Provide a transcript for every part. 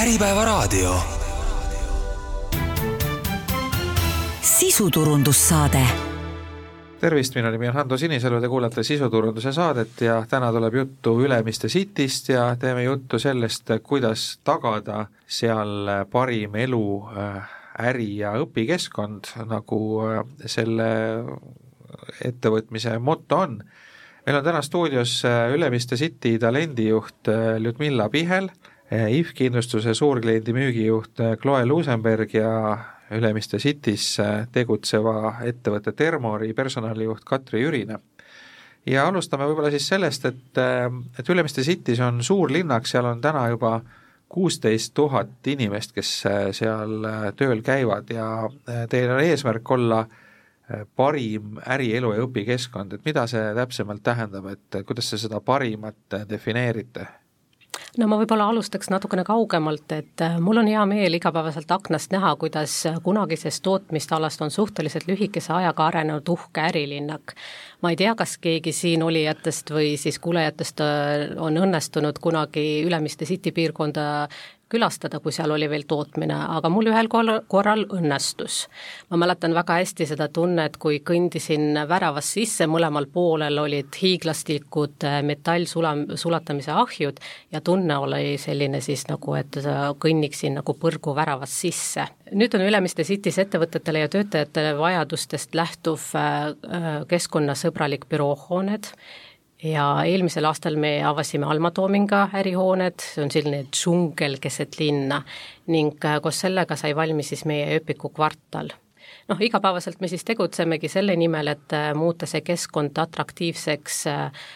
Äripäevaraadio. sisuturundussaade tervist, minu nimi on Hando Sinisalu, te kuulate sisuturunduse saadet ja täna tuleb juttu Ülemiste Cityst ja teeme juttu sellest, kuidas tagada seal parim elu, äh, äri- ja õpikeskkond, nagu äh, selle ettevõtmise moto on. meil on täna stuudios äh, Ülemiste City talendijuht Ljudmilla Pihel, IF kindlustuse suurkliendi müügijuht Chloe Luusenberg ja Ülemiste City's tegutseva ettevõtte Termori personalijuht Katri Jürine. ja alustame võib-olla siis sellest, et, et Ülemiste City's on suur linnak, seal on täna juba kuusteist tuhat inimest, kes seal tööl käivad ja teil on eesmärk olla parim ärielu ja õpikeskkond, et mida see täpsemalt tähendab, et kuidas te seda parimat defineerite? No ma võib-olla alustaks natukene kaugemalt, et äh, mul on hea meel igapäevaselt aknast näha, kuidas kunagisest tootmistalast on suhteliselt lühikese ajaga arenenud uhke ärilinnak. ma ei tea, kas keegi siin olijatest või siis kuulajatest äh, on õnnestunud kunagi Ülemiste City piirkonda külastada, kui seal oli veel tootmine, aga mul ühel korral, õnnestus. ma mäletan väga hästi seda tunnet, kui kõndisin väravast sisse, mõlemal poolel olid hiiglaslikud äh, metallsula, sulatamise ahjud ja tunne oli selline siis nagu, et kõnniksin nagu põrgu väravast sisse. nüüd on Ülemiste City's ettevõtetele ja töötajatele vajadustest lähtuv äh, äh, keskkonnasõbralik büroohooned, ja eelmisel aastal me avasime Alma Toominga ärihooned, see on selline džungel keset linna ning äh, koos sellega sai valmis siis meie ööpiku kvartal. Noh, igapäevaselt me siis tegutsemegi selle nimel, et äh, muuta see keskkond atraktiivseks äh,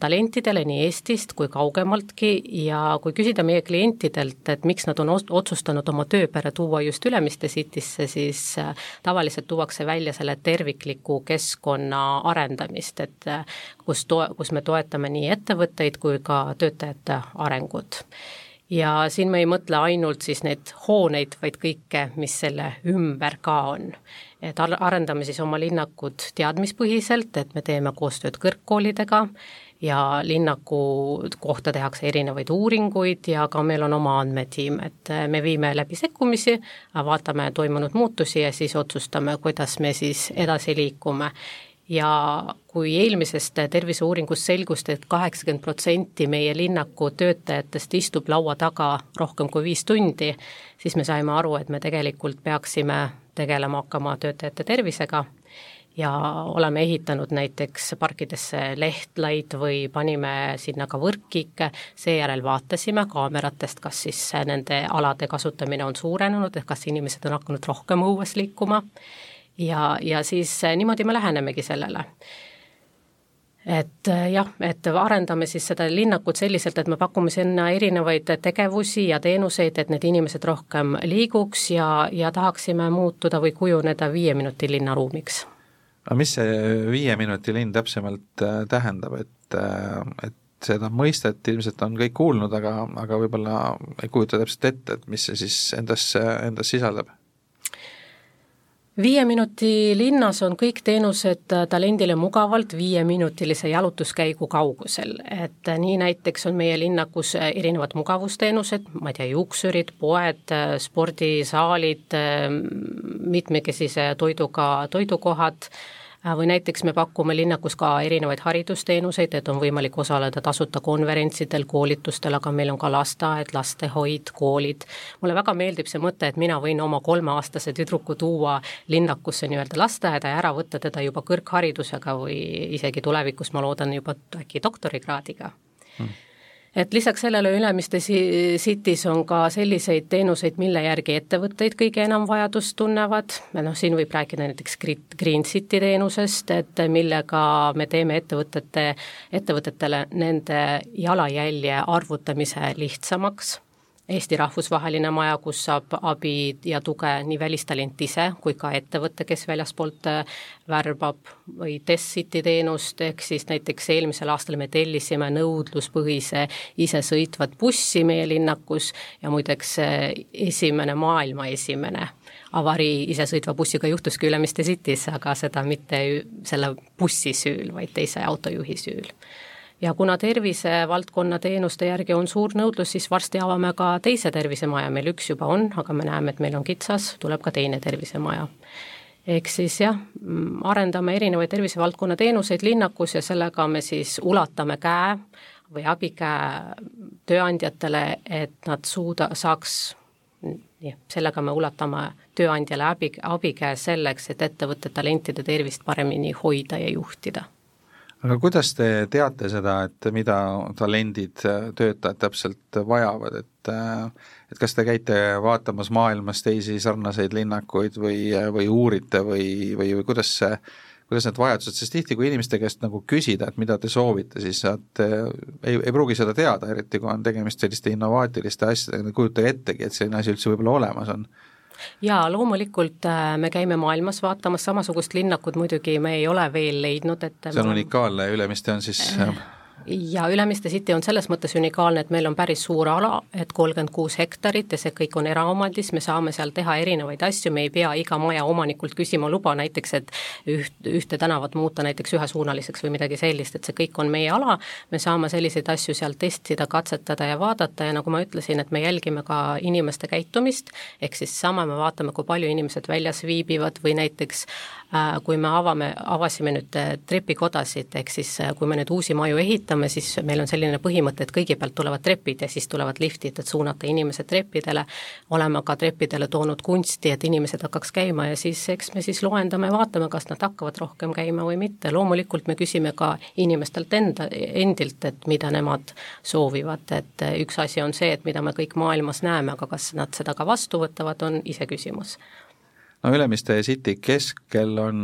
talentidele nii Eestist kui kaugemaltki ja kui küsida meie klientidelt, et miks nad on otsustanud oma tööpere tuua just Ülemiste Citysse, siis äh, tavaliselt tuuakse välja selle tervikliku keskkonna arendamist, et äh, kus to-, kus me toetame nii ettevõtteid kui ka töötajate arengut ja siin me ei mõtle ainult siis neid hooneid, vaid kõike, mis selle ümber ka on. et arendame siis oma linnakut teadmispõhiselt, et me teeme koostööd kõrgkoolidega ja linnaku kohta tehakse erinevaid uuringuid ja ka meil on oma andmetiim, et me viime läbi sekkumisi, vaatame toimunud muutusi ja siis otsustame, kuidas me siis edasi liikume ja kui eelmisest terviseuuringust selgus et, et kaheksakümmend protsenti meie linnaku töötajatest istub laua taga rohkem kui viis tundi, siis me saime aru, et me tegelikult peaksime tegelema hakkama töötajate tervisega. Ja oleme ehitanud näiteks parkidesse lehtlaid või panime sinna ka võrkkiike, seejärel vaatasime kaameratest, kas siis nende alade kasutamine on suurenenud, ehk kas inimesed on hakanud rohkem õues liikuma ja, ja siis niimoodi me lähenemegi sellele. Et jah, et arendame siis seda linnakut selliselt, et me pakume sinna erinevaid tegevusi ja teenuseid, et need inimesed rohkem liiguks ja, ja tahaksime muutuda või kujuneda viie minuti linnaruumiks aga mis see viie minuti linn täpsemalt äh, tähendab, et, et seda mõistet ilmselt on kõik kuulnud, aga, aga võib-olla ei kujuta täpselt ette, et mis see siis endas, endas sisaldab? Viie minuti linnas on kõik teenused talendile mugavalt viieminutilise jalutuskäigu kaugusel, et nii näiteks on meie linnakus erinevad mugavusteenused, ma ei tea, juuksurid, poed, spordisaalid, mitmekesise toiduga toidukohad, Äh, või näiteks me pakume linnakus ka erinevaid haridusteenuseid, et on võimalik osaleda tasuta konverentsidel, koolitustel, aga meil on ka lasteaed, lastehoid, koolid. mulle väga meeldib see mõte, et mina võin oma kolmeaastase tüdruku tuua linnakusse nii-öelda lasteaeda ja ära võtta teda juba kõrgharidusega või isegi tulevikus ma loodan juba äkki doktorikraadiga hmm et lisaks sellele Ülemiste City's on ka selliseid teenuseid, mille järgi ettevõtteid kõige enam vajadust tunnevad, noh siin võib rääkida näiteks Green City teenusest, et millega me teeme ettevõtete, ettevõtetele nende jalajälje arvutamise lihtsamaks Eesti Rahvusvaheline Maja, kus saab abi ja tuge nii välistalent ise kui ka ettevõte, kes väljaspoolt äh, värbab, või Test-City teenust, ehk siis näiteks eelmisel aastal me tellisime nõudluspõhise isesõitvat bussi meie linnakus ja muideks äh, esimene, maailma esimene avarii isesõitva bussiga juhtuski Ülemiste City's, aga seda mitte selle bussi süül, vaid teise autojuhi süül ja kuna tervisevaldkonna teenuste järgi on suur nõudlus, siis varsti avame ka teise tervisemaja, meil üks juba on, aga me näeme, et meil on kitsas, tuleb ka teine tervisemaja ehk siis jah, arendame erinevaid tervisevaldkonna teenuseid linnakus ja sellega me siis ulatame käe või abikäe tööandjatele, et nad suuda, saaks nii, sellega me ulatame tööandjale abi, abikäe selleks, et ettevõtte talentide tervist paremini hoida ja juhtida. Aga kuidas te teate seda, et mida talendid, töötajad täpselt vajavad, et et kas te käite vaatamas maailmas teisi sarnaseid linnakuid või, või uurite või, või, või kuidas see kuidas need vajadused, sest tihti, kui inimeste käest nagu küsida, et mida te soovite, siis nad ei, ei pruugi seda teada, eriti kui on tegemist selliste innovaatiliste asjadega, nad ei kujuta ettegi, et selline asi üldse võib-olla olemas on jaa, loomulikult äh, me käime maailmas vaatamas, samasugust linnakut muidugi me ei ole veel leidnud, et see on unikaalne, Ülemiste on siis äh, ja Ülemiste City on selles mõttes unikaalne, et meil on päris suur ala, et kolmkümmend kuus hektarit ja see kõik on eraomandis, me saame seal teha erinevaid asju, me ei pea iga maja omanikult küsima luba näiteks, et üht, ühte tänavat muuta näiteks ühesuunaliseks või midagi sellist, et see kõik on meie ala, me saame selliseid asju seal testida, katsetada ja vaadata ja nagu ma ütlesin, et me jälgime ka inimeste käitumist, ehk siis sama me vaatame, kui palju inimesed väljas viibivad või näiteks äh, kui me avame, avasime nüüd äh, trepikodasid, ehk siis äh, kui me nüüd uusi maju ehitame, siis meil on selline põhimõte, et kõigepealt tulevad trepid ja siis tulevad liftid, et suunata inimesed treppidele, oleme ka treppidele toonud kunsti, et inimesed hakkaks käima ja siis eks me siis loendame vaatame, kas nad hakkavad rohkem käima või mitte, loomulikult me küsime ka inimestelt enda, endilt, et mida nemad soovivad, et üks asi on see, et mida me kõik maailmas näeme, aga kas nad seda ka vastu võtavad, on iseküsimus no Ülemiste City keskel on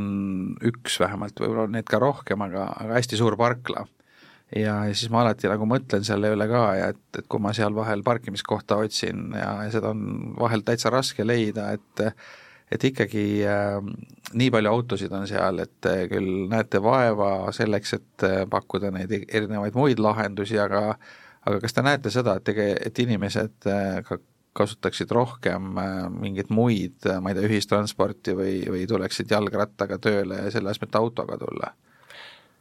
üks vähemalt, võib-olla on neid ka rohkem, aga, aga hästi suur parkla. Ja, ja siis ma alati nagu mõtlen selle üle ka ja et, et kui ma seal vahel parkimiskohta otsin ja, ja seda on vahel täitsa raske leida, et et ikkagi äh, nii palju autosid on seal, et küll näete vaeva selleks, et pakkuda neid erinevaid muid lahendusi, aga aga kas te näete seda, et tege-, et inimesed äh, ka kasutaksid rohkem äh, mingeid muid, ma ei tea, ühistransporti või, või tuleksid jalgrattaga tööle ja selle asemel, et autoga tulla?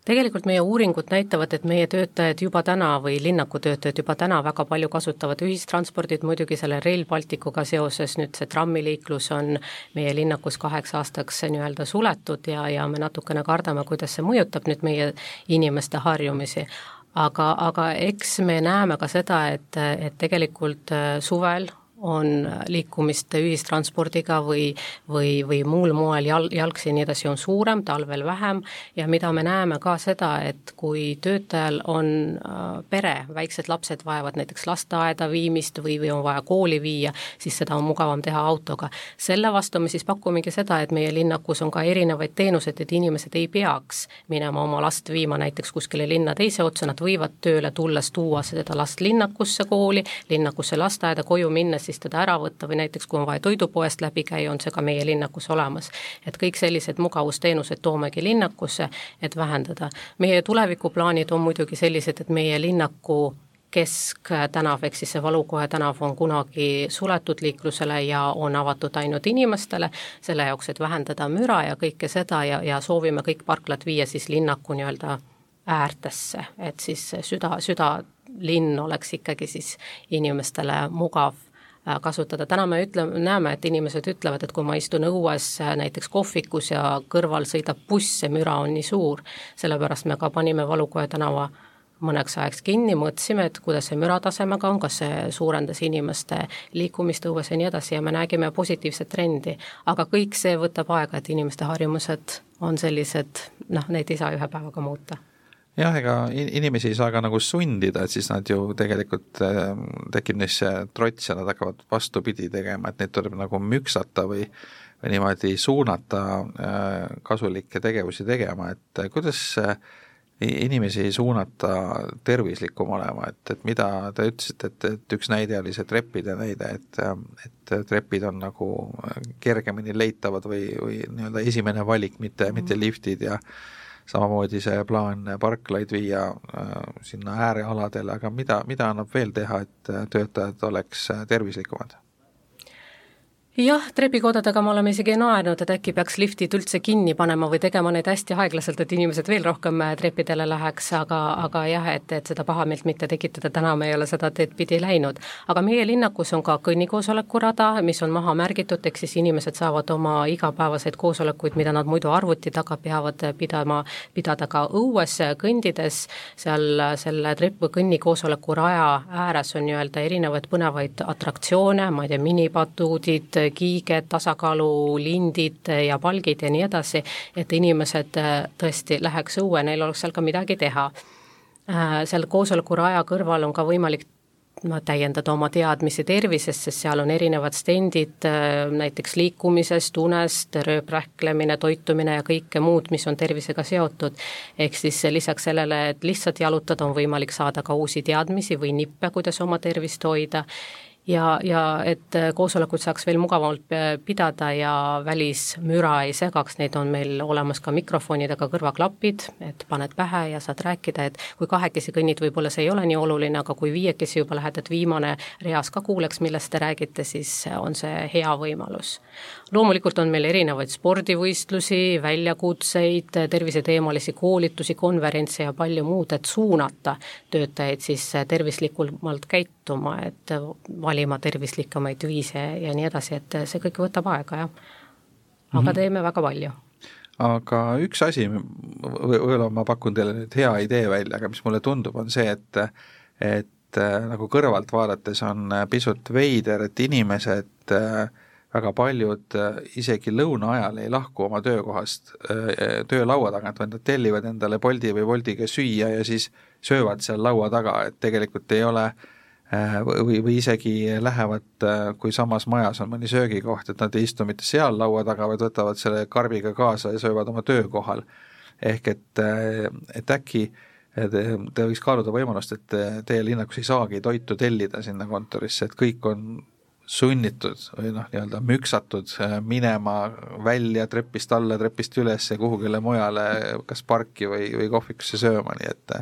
tegelikult meie uuringud näitavad, et meie töötajad juba täna või linnaku töötajad juba täna väga palju kasutavad ühistranspordit, muidugi selle Rail Balticuga seoses nüüd see trammiliiklus on meie linnakus kaheks aastaks nii-öelda suletud ja, ja me natukene kardame, kuidas see mõjutab nüüd meie inimeste harjumisi aga, aga eks me näeme ka seda, et, et tegelikult suvel on liikumist ühistranspordiga või, või, või muul moel jal-, jalgsi ja nii edasi, on suurem, talvel vähem, ja mida me näeme ka seda, et kui töötajal on äh, pere, väiksed lapsed vajavad näiteks lasteaeda viimist või, või on vaja kooli viia, siis seda on mugavam teha autoga. selle vastu me siis pakumegi seda, et meie linnakus on ka erinevaid teenuseid, et inimesed ei peaks minema oma last viima näiteks kuskile linna teise otsa, nad võivad tööle tulles tuua seda last linnakusse kooli, linnakusse lasteaeda, koju minnes siis siis teda ära võtta või näiteks kui on vaja toidupoest läbi käia, on see ka meie linnakus olemas. et kõik sellised mugavusteenused toomegi linnakusse, et vähendada. meie tulevikuplaanid on muidugi sellised, et meie linnaku kesktänav, ehk siis see Valukohe tänav on kunagi suletud liiklusele ja on avatud ainult inimestele, selle jaoks, et vähendada müra ja kõike seda ja, ja soovime kõik parklad viia siis linnaku nii-öelda äärtesse, et siis süda, südalinn oleks ikkagi siis inimestele mugav kasutada, täna me ütleme, näeme, et inimesed ütlevad, et kui ma istun õues äh, näiteks kohvikus ja kõrval sõidab buss, see müra on nii suur, sellepärast me ka panime Valukoja tänava mõneks ajaks kinni, mõtlesime, et kuidas see müratasemega on, kas see suurendas inimeste liikumist õues ja nii edasi ja me nägime positiivset trendi. aga kõik see võtab aega, et inimeste harjumused on sellised, noh, neid ei saa ühe päevaga muuta jah, ega inimesi ei saa ka nagu sundida, et siis nad ju tegelikult äh,, tekib neis trots ja nad hakkavad vastupidi tegema, et neid tuleb nagu müksata või või niimoodi suunata äh, kasulikke tegevusi tegema, et äh, kuidas äh, inimesi suunata tervislikum olema, et, et mida te ütlesite, et, et üks näide oli see treppide näide, et, äh, et trepid on nagu kergemini leitavad või, või nii-öelda esimene valik, mitte, mitte liftid ja samamoodi see plaan parklaid viia äh, sinna äärealadele, aga mida, mida annab veel teha, et äh, töötajad oleks äh, tervislikumad? Jah, trepikodadega me oleme isegi naernud, et äkki peaks liftid üldse kinni panema või tegema neid hästi aeglaselt, et inimesed veel rohkem äh, treppidele läheks, aga, aga jah, et, et seda pahameelt mitte tekitada, täna me ei ole seda teed pidi läinud. aga meie linnakus on ka kõnnikoosoleku rada, mis on maha märgitud, ehk siis inimesed saavad oma igapäevaseid koosolekuid, mida nad muidu arvuti taga peavad pidama, pidada ka õues kõndides, seal selle trepp- või kõnnikoosoleku raja ääres on nii-öelda erinevaid põnevaid atraktsioone, ma ei tea, minipatuudid, kiiged, tasakaalulindid ja palgid ja nii edasi, et inimesed äh, tõesti läheks õue, neil oleks seal ka midagi teha. Äh, seal koosolekuraja kõrval on ka võimalik no täiendada oma teadmisi tervisest, sest seal on erinevad stendid äh, näiteks liikumisest, unest, rööprähklemine, toitumine ja kõike muud, mis on tervisega seotud. ehk siis lisaks sellele, et lihtsalt jalutada, on võimalik saada ka uusi teadmisi või nippe, kuidas oma tervist hoida ja, ja et äh, koosolekut saaks veel mugavamalt äh, pidada ja välismüra ei segaks, neid on meil olemas ka mikrofonidega kõrvaklapid, et paned pähe ja saad rääkida, et kui kahekesi kõnnid, võib-olla see ei ole nii oluline, aga kui viiekesi juba lähed, et viimane reas ka kuuleks, millest te räägite, siis on see hea võimalus. loomulikult on meil erinevaid spordivõistlusi, väljakutseid, terviseteemalisi koolitusi, konverentse ja palju muud, et suunata töötajaid siis tervislikumalt käituma, et valima tervislikumaid viise ja nii edasi, et see kõik võtab aega, jah. aga mm -hmm. teeme väga palju. aga üks asi, võib-olla ma pakun teile nüüd hea idee välja, aga mis mulle tundub, on see, et et äh, nagu kõrvalt vaadates on pisut veider, et inimesed äh, väga paljud äh, isegi lõuna ajal ei lahku oma töökohast töölaua tagant, vaid nad tellivad endale Bolti või Woltiga süüa ja siis söövad seal laua taga, et tegelikult ei ole äh, Äh, või, või isegi lähevad, äh, kui samas majas on mõni söögikoht, et nad ei istu mitte seal laua taga, vaid võtavad selle karbiga kaasa ja söövad oma töökohal. ehk et, äh, et äkki te, te võiks kaaluda võimalust, et teie linnakus ei saagi toitu tellida sinna kontorisse, et kõik on sunnitud või noh, nii-öelda müksatud minema välja trepist alla, trepist üles ja kuhugile mujale, kas parki või, või kohvikusse sööma, nii et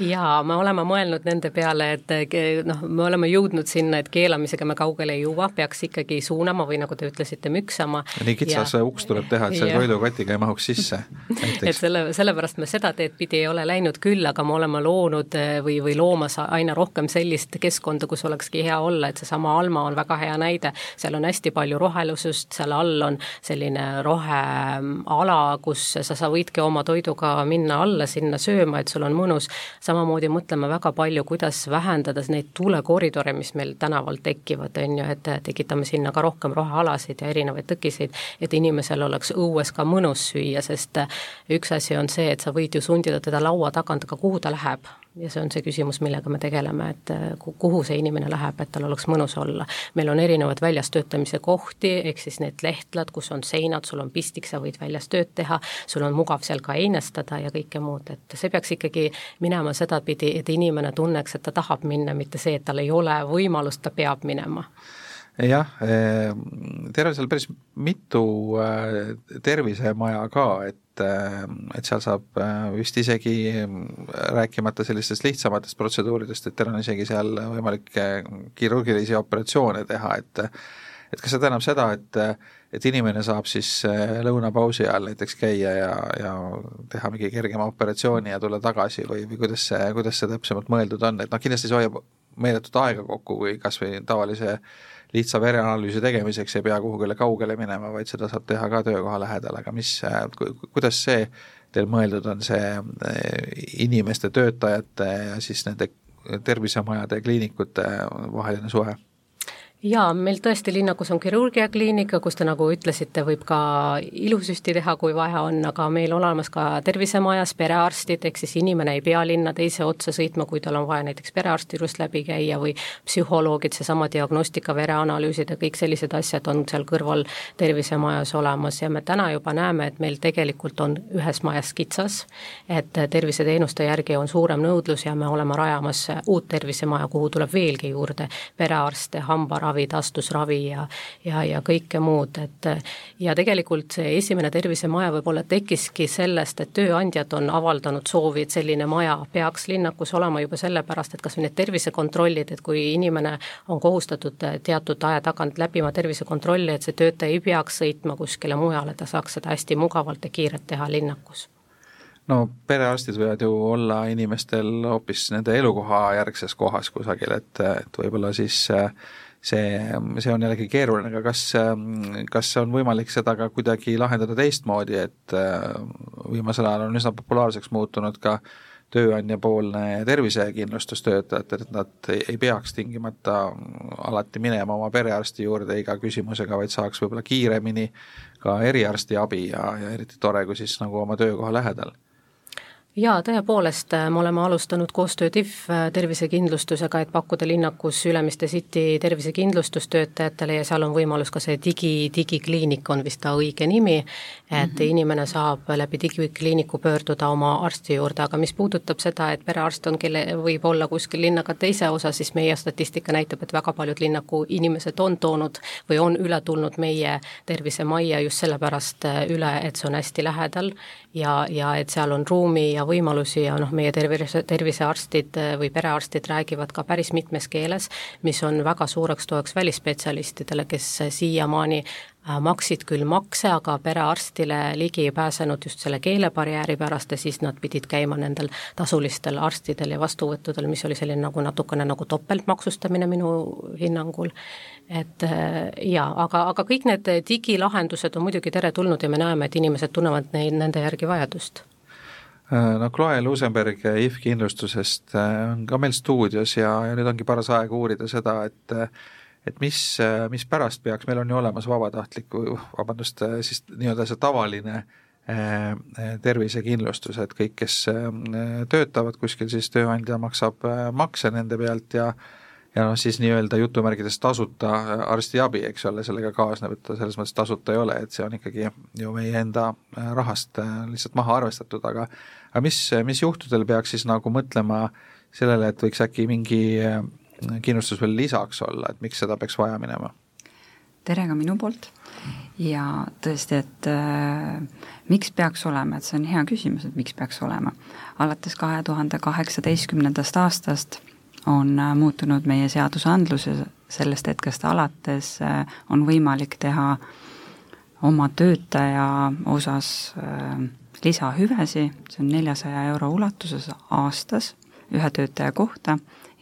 jaa, me oleme mõelnud nende peale, et noh, me oleme jõudnud sinna, et keelamisega me kaugele ei jõua, peaks ikkagi suunama või nagu te ütlesite, müksama. nii kitsas ja, uks tuleb teha, et selle toidukotiga ei mahuks sisse. et selle, sellepärast me seda teed pidi ei ole läinud küll, aga me oleme loonud eh, või, või loomas aina rohkem sellist keskkonda, kus olekski hea olla, et seesama Alma on väga hea näide, seal on hästi palju rohelusust, seal all on selline roheala, kus sa, sa võidki oma toiduga minna alla sinna sööma, et sul on mõnus samamoodi mõtleme väga palju, kuidas vähendada neid tuulekoridore, mis meil tänaval tekivad, on ju, et tekitame sinna ka rohkem rohealasid ja erinevaid tõkiseid, et inimesel oleks õues ka mõnus süüa, sest üks asi on see, et sa võid ju sundida teda laua tagant, aga kuhu ta läheb ja see on see küsimus, millega me tegeleme, et äh, kuhu see inimene läheb, et tal oleks mõnus olla. meil on erinevaid väljas töötamise kohti, ehk siis need lehtlad, kus on seinad, sul on pistik, sa võid väljas tööd teha, sul on mugav seal ka einestada ja kõike muud, et see peaks ikkagi minema sedapidi, et inimene tunneks, et ta tahab minna, mitte see, et tal ei ole võimalust, ta peab minema jah, eh, seal päris mitu eh, tervisemaja ka, et et, et seal saab äh, vist isegi, rääkimata sellistest lihtsamatest protseduuridest, et teil on isegi seal võimalik äh, kirurgilisi operatsioone teha, et et kas see tähendab seda, et, et inimene saab siis äh, lõunapausi ajal näiteks käia ja, ja teha mingi kergema operatsiooni ja tulla tagasi või, või kuidas see, kuidas see täpsemalt mõeldud on, et noh, kindlasti see hoiab meeletut aega kokku, kui kas või tavalise lihtsa vereanalüüsi tegemiseks ei pea kuhugile kaugele minema, vaid seda saab teha ka töökoha lähedal, aga mis, kuidas see teil mõeldud on, see eh, inimeste, töötajate ja siis nende tervisemajade ja kliinikute vaheline suhe? Jaa, meil tõesti linnakus on kirurgiakliinika, kus te nagu ütlesite, võib ka ilusüsti teha, kui vaja on, aga meil on olemas ka tervisemajas perearstid, ehk siis inimene ei pea linna teise otsa sõitma, kui tal on vaja näiteks perearsti juurest läbi käia või psühholoogid, seesama diagnostika, vereanalüüsid ja kõik sellised asjad on seal kõrval tervisemajas olemas. Ja me täna juba näeme, et meil tegelikult on ühes majas kitsas, et terviseteenuste järgi on suurem nõudlus ja me oleme rajamas uut tervisemaja, kuhu tuleb veelgi juurde perearste, hambaravi, ravi, taastusravi ja ja, ja kõike muud, et ja tegelikult see esimene tervisemaja võib-olla tekkiski sellest, et tööandjad on avaldanud soovi, et selline maja peaks linnakus olema juba sellepärast, et kas või need tervisekontrollid, et kui inimene on kohustatud teatud aja tagant läbima tervisekontrolli, et see töötaja ei peaks sõitma kuskile mujale, ta saaks seda hästi mugavalt ja kiirelt teha linnakus. No perearstid võivad ju olla inimestel hoopis nende elukoha järgses kohas kusagil, et, et võib-olla siis äh, see, see on jällegi keeruline, aga kas, kas on võimalik seda ka kuidagi lahendada teistmoodi, et äh, viimasel ajal on üsna populaarseks muutunud ka tööandjapoolne tervisekindlustus töötajatele, et nad ei peaks tingimata alati minema oma perearsti juurde iga küsimusega, vaid saaks võib-olla kiiremini ka eriarsti abi ja, ja eriti tore, kui siis nagu oma töökoha lähedal jaa, tõepoolest, äh, me oleme alustanud koostööd IF äh, tervisekindlustusega, et pakkuda linnakus Ülemiste City tervisekindlustust töötajatele ja seal on võimalus ka see digi, digikliinik on vist ta õige nimi, et mm -hmm. inimene saab läbi digikliiniku pöörduda oma arsti juurde, aga mis puudutab seda, et perearst on, kelle võib olla kuskil linnaga teise osa, siis meie statistika näitab, et väga paljud linnaku inimesed on toonud või on üle tulnud meie tervisemajja just sellepärast äh, üle, et see on hästi lähedal ja, ja et seal on ruumi ja võimalusi ja noh, meie tervise, tervisearstid äh, või perearstid räägivad ka päris mitmes keeles, mis on väga suureks toeks välisspetsialistidele, kes siiamaani äh, maksid küll makse, aga perearstile ligi ei pääsenud just selle keelebarjääri pärast ja siis nad pidid käima nendel tasulistel arstidel ja vastuvõttudel, mis oli selline nagu natukene nagu topeltmaksustamine minu hinnangul. Et äh, jaa, aga, aga kõik need digilahendused on muidugi teretulnud ja me näeme, et inimesed tunnevad neid, nende järgi vajadust no Chloe Lusenberg IF kindlustusest äh, on ka meil stuudios ja, ja nüüd ongi paras aeg uurida seda, et et mis, mis pärast peaks, meil on ju olemas vabatahtliku, vabandust, siis nii-öelda see tavaline tervisekindlustus, et kõik, kes töötavad kuskil, siis tööandja maksab makse nende pealt ja ja noh, siis nii-öelda jutumärkides tasuta arstiabi, eks ole, sellega kaasneb, et ta selles mõttes tasuta ei ole, et see on ikkagi ju meie enda äh, rahast äh, lihtsalt maha arvestatud, aga aga mis, mis juhtudel peaks siis nagu mõtlema sellele, et võiks äkki mingi äh, kindlustus veel lisaks olla, et miks seda peaks vaja minema? tere ka minu poolt ja tõesti, et äh, miks peaks olema, et see on hea küsimus, et miks peaks olema. alates kahe tuhande kaheksateistkümnendast aastast on äh, muutunud meie seadusandlus ja sellest hetkest alates äh, on võimalik teha oma töötaja osas äh, lisahüvesi, see on neljasaja euro ulatuses aastas ühe töötaja kohta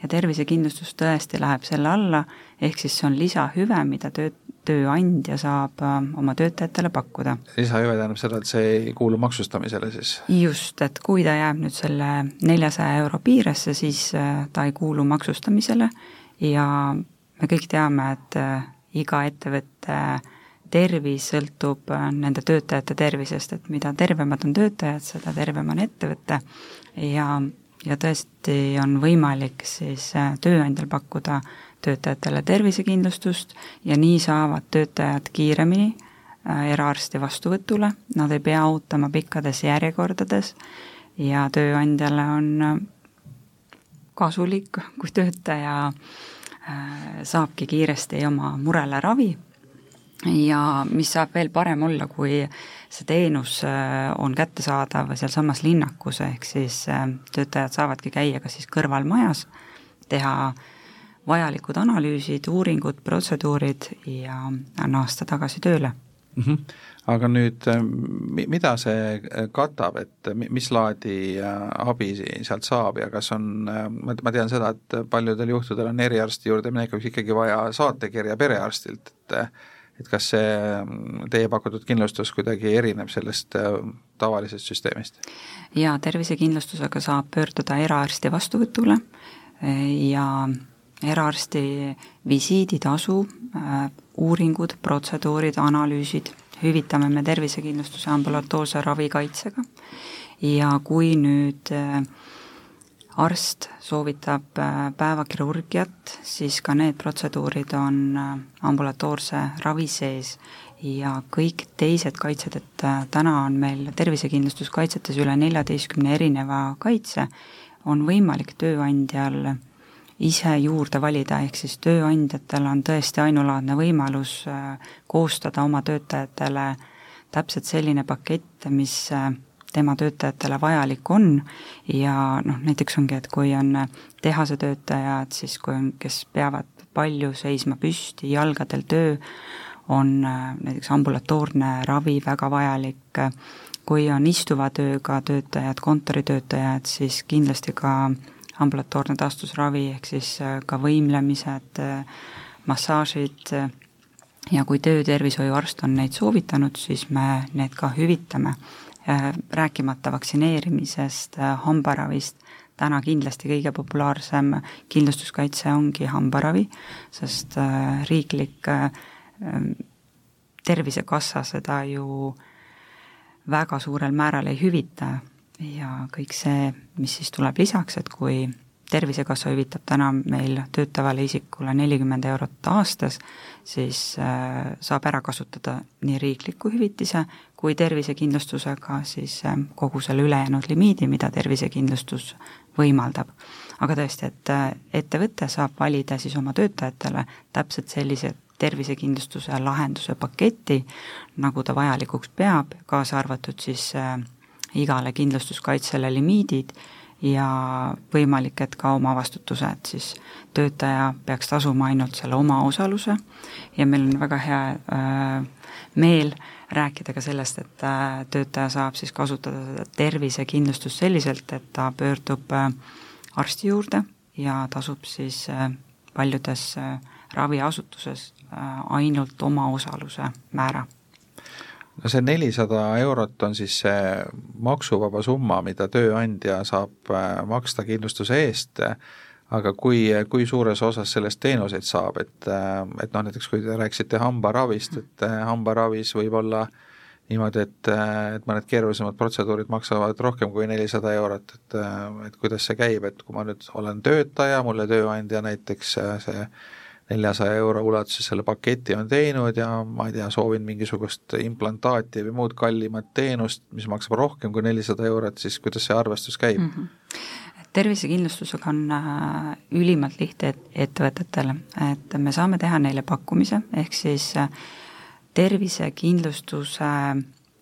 ja tervisekindlustus tõesti läheb selle alla, ehk siis see on lisahüve, mida töö, tööandja saab äh, oma töötajatele pakkuda. lisahüve tähendab seda, et see ei kuulu maksustamisele siis? just, et kui ta jääb nüüd selle neljasaja euro piiresse, siis äh, ta ei kuulu maksustamisele ja me kõik teame, et äh, iga ettevõtte tervis sõltub nende töötajate tervisest, et mida tervemad on töötajad, seda tervem on ettevõte ja ja tõesti on võimalik siis äh, tööandjal pakkuda töötajatele tervisekindlustust ja nii saavad töötajad kiiremini äh, eraarsti vastuvõtule, nad ei pea ootama pikkades järjekordades ja tööandjale on äh, kasulik, kui töötaja saabki kiiresti oma murele ravi ja mis saab veel parem olla, kui see teenus äh, on kättesaadav sealsamas linnakus, ehk siis äh, töötajad saavadki käia ka siis kõrvalmajas, teha vajalikud analüüsid, uuringud, protseduurid ja naasta tagasi tööle mm. -hmm. aga nüüd, äh, mida see katab, et mis laadi abi sealt saab ja kas on, ma tean seda, et paljudel juhtudel on eriarsti juurde minekuks ikkagi vaja saatekirja perearstilt, et et kas see mm, teie pakutud kindlustus kuidagi erineb sellest äh, tavalisest süsteemist? jaa, tervisekindlustusega saab pöörduda eraarsti vastuvõtule äh, ja eraarsti visiiditasu, äh, uuringud, protseduurid, analüüsid hüvitame me tervisekindlustuse ambulatoorse ravikaitsega ja kui nüüd äh, arst soovitab äh, päevakirurgiat, siis ka need protseduurid on äh, ambulatoorse ravi sees. Ja kõik teised kaitsed, et äh, täna on meil tervisekindlustuskaitsetes üle neljateistkümne erineva kaitse, on võimalik tööandjal ise juurde valida, ehk siis tööandjatel on tõesti ainulaadne võimalus koostada oma töötajatele täpselt selline pakett, mis tema töötajatele vajalik on. Ja noh, näiteks ongi, et kui on tehase töötajad, siis kui on, kes peavad palju seisma püsti, jalgadel töö, on näiteks ambulatoorne ravi väga vajalik, kui on istuva tööga töötajad, kontoritöötajad, siis kindlasti ka ambulatoorne taastusravi, ehk siis ka võimlemised, massaažid ja kui töötervishoiuarst on neid soovitanud, siis me need ka hüvitame. Äh, rääkimata vaktsineerimisest, äh, hambaravist, täna kindlasti kõige populaarsem kindlustuskaitse ongi hambaravi, sest äh, riiklik tervisekassa seda ju väga suurel määral ei hüvita. Ja kõik see, mis siis tuleb lisaks, et kui tervisekassa hüvitab täna meil töötavale isikule nelikümmend eurot aastas, siis saab ära kasutada nii riikliku hüvitise kui tervisekindlustusega siis ähm, kogu selle ülejäänud limiidi, mida tervisekindlustus võimaldab. aga tõesti, et äh, ettevõte saab valida siis oma töötajatele täpselt sellise tervisekindlustuse lahenduse paketi, nagu ta vajalikuks peab, kaasa arvatud siis äh, igale kindlustuskaitsele limiidid ja võimalik, et ka omavastutuse, et siis töötaja peaks tasuma ainult selle omaosaluse. Ja meil on väga hea äh, meel äh, rääkida ka sellest, et äh, töötaja saab siis kasutada seda tervisekindlustust selliselt, et ta pöördub äh, arsti juurde ja tasub siis äh, paljudes raviasutuses ainult omaosaluse määra no see nelisada eurot on siis see maksuvaba summa, mida tööandja saab maksta kindlustuse eest aga kui, kui suures osas sellest teenuseid saab, et, et noh, näiteks kui te rääkisite hambaravist, et hambaravis võib olla niimoodi, et, et mõned keerulisemad protseduurid maksavad rohkem kui nelisada eurot, et, et kuidas see käib, et kui ma nüüd olen töötaja, mulle tööandja näiteks see neljasaja euro ulatuses selle paketi on teinud ja ma ei tea, soovin mingisugust implantaati või muud kallimat teenust, mis maksab rohkem kui nelisada eurot, siis kuidas see arvestus käib mm? -hmm tervisekindlustusega on äh, ülimalt lihtne ettevõtetele, et me saame teha neile pakkumise, ehk siis äh,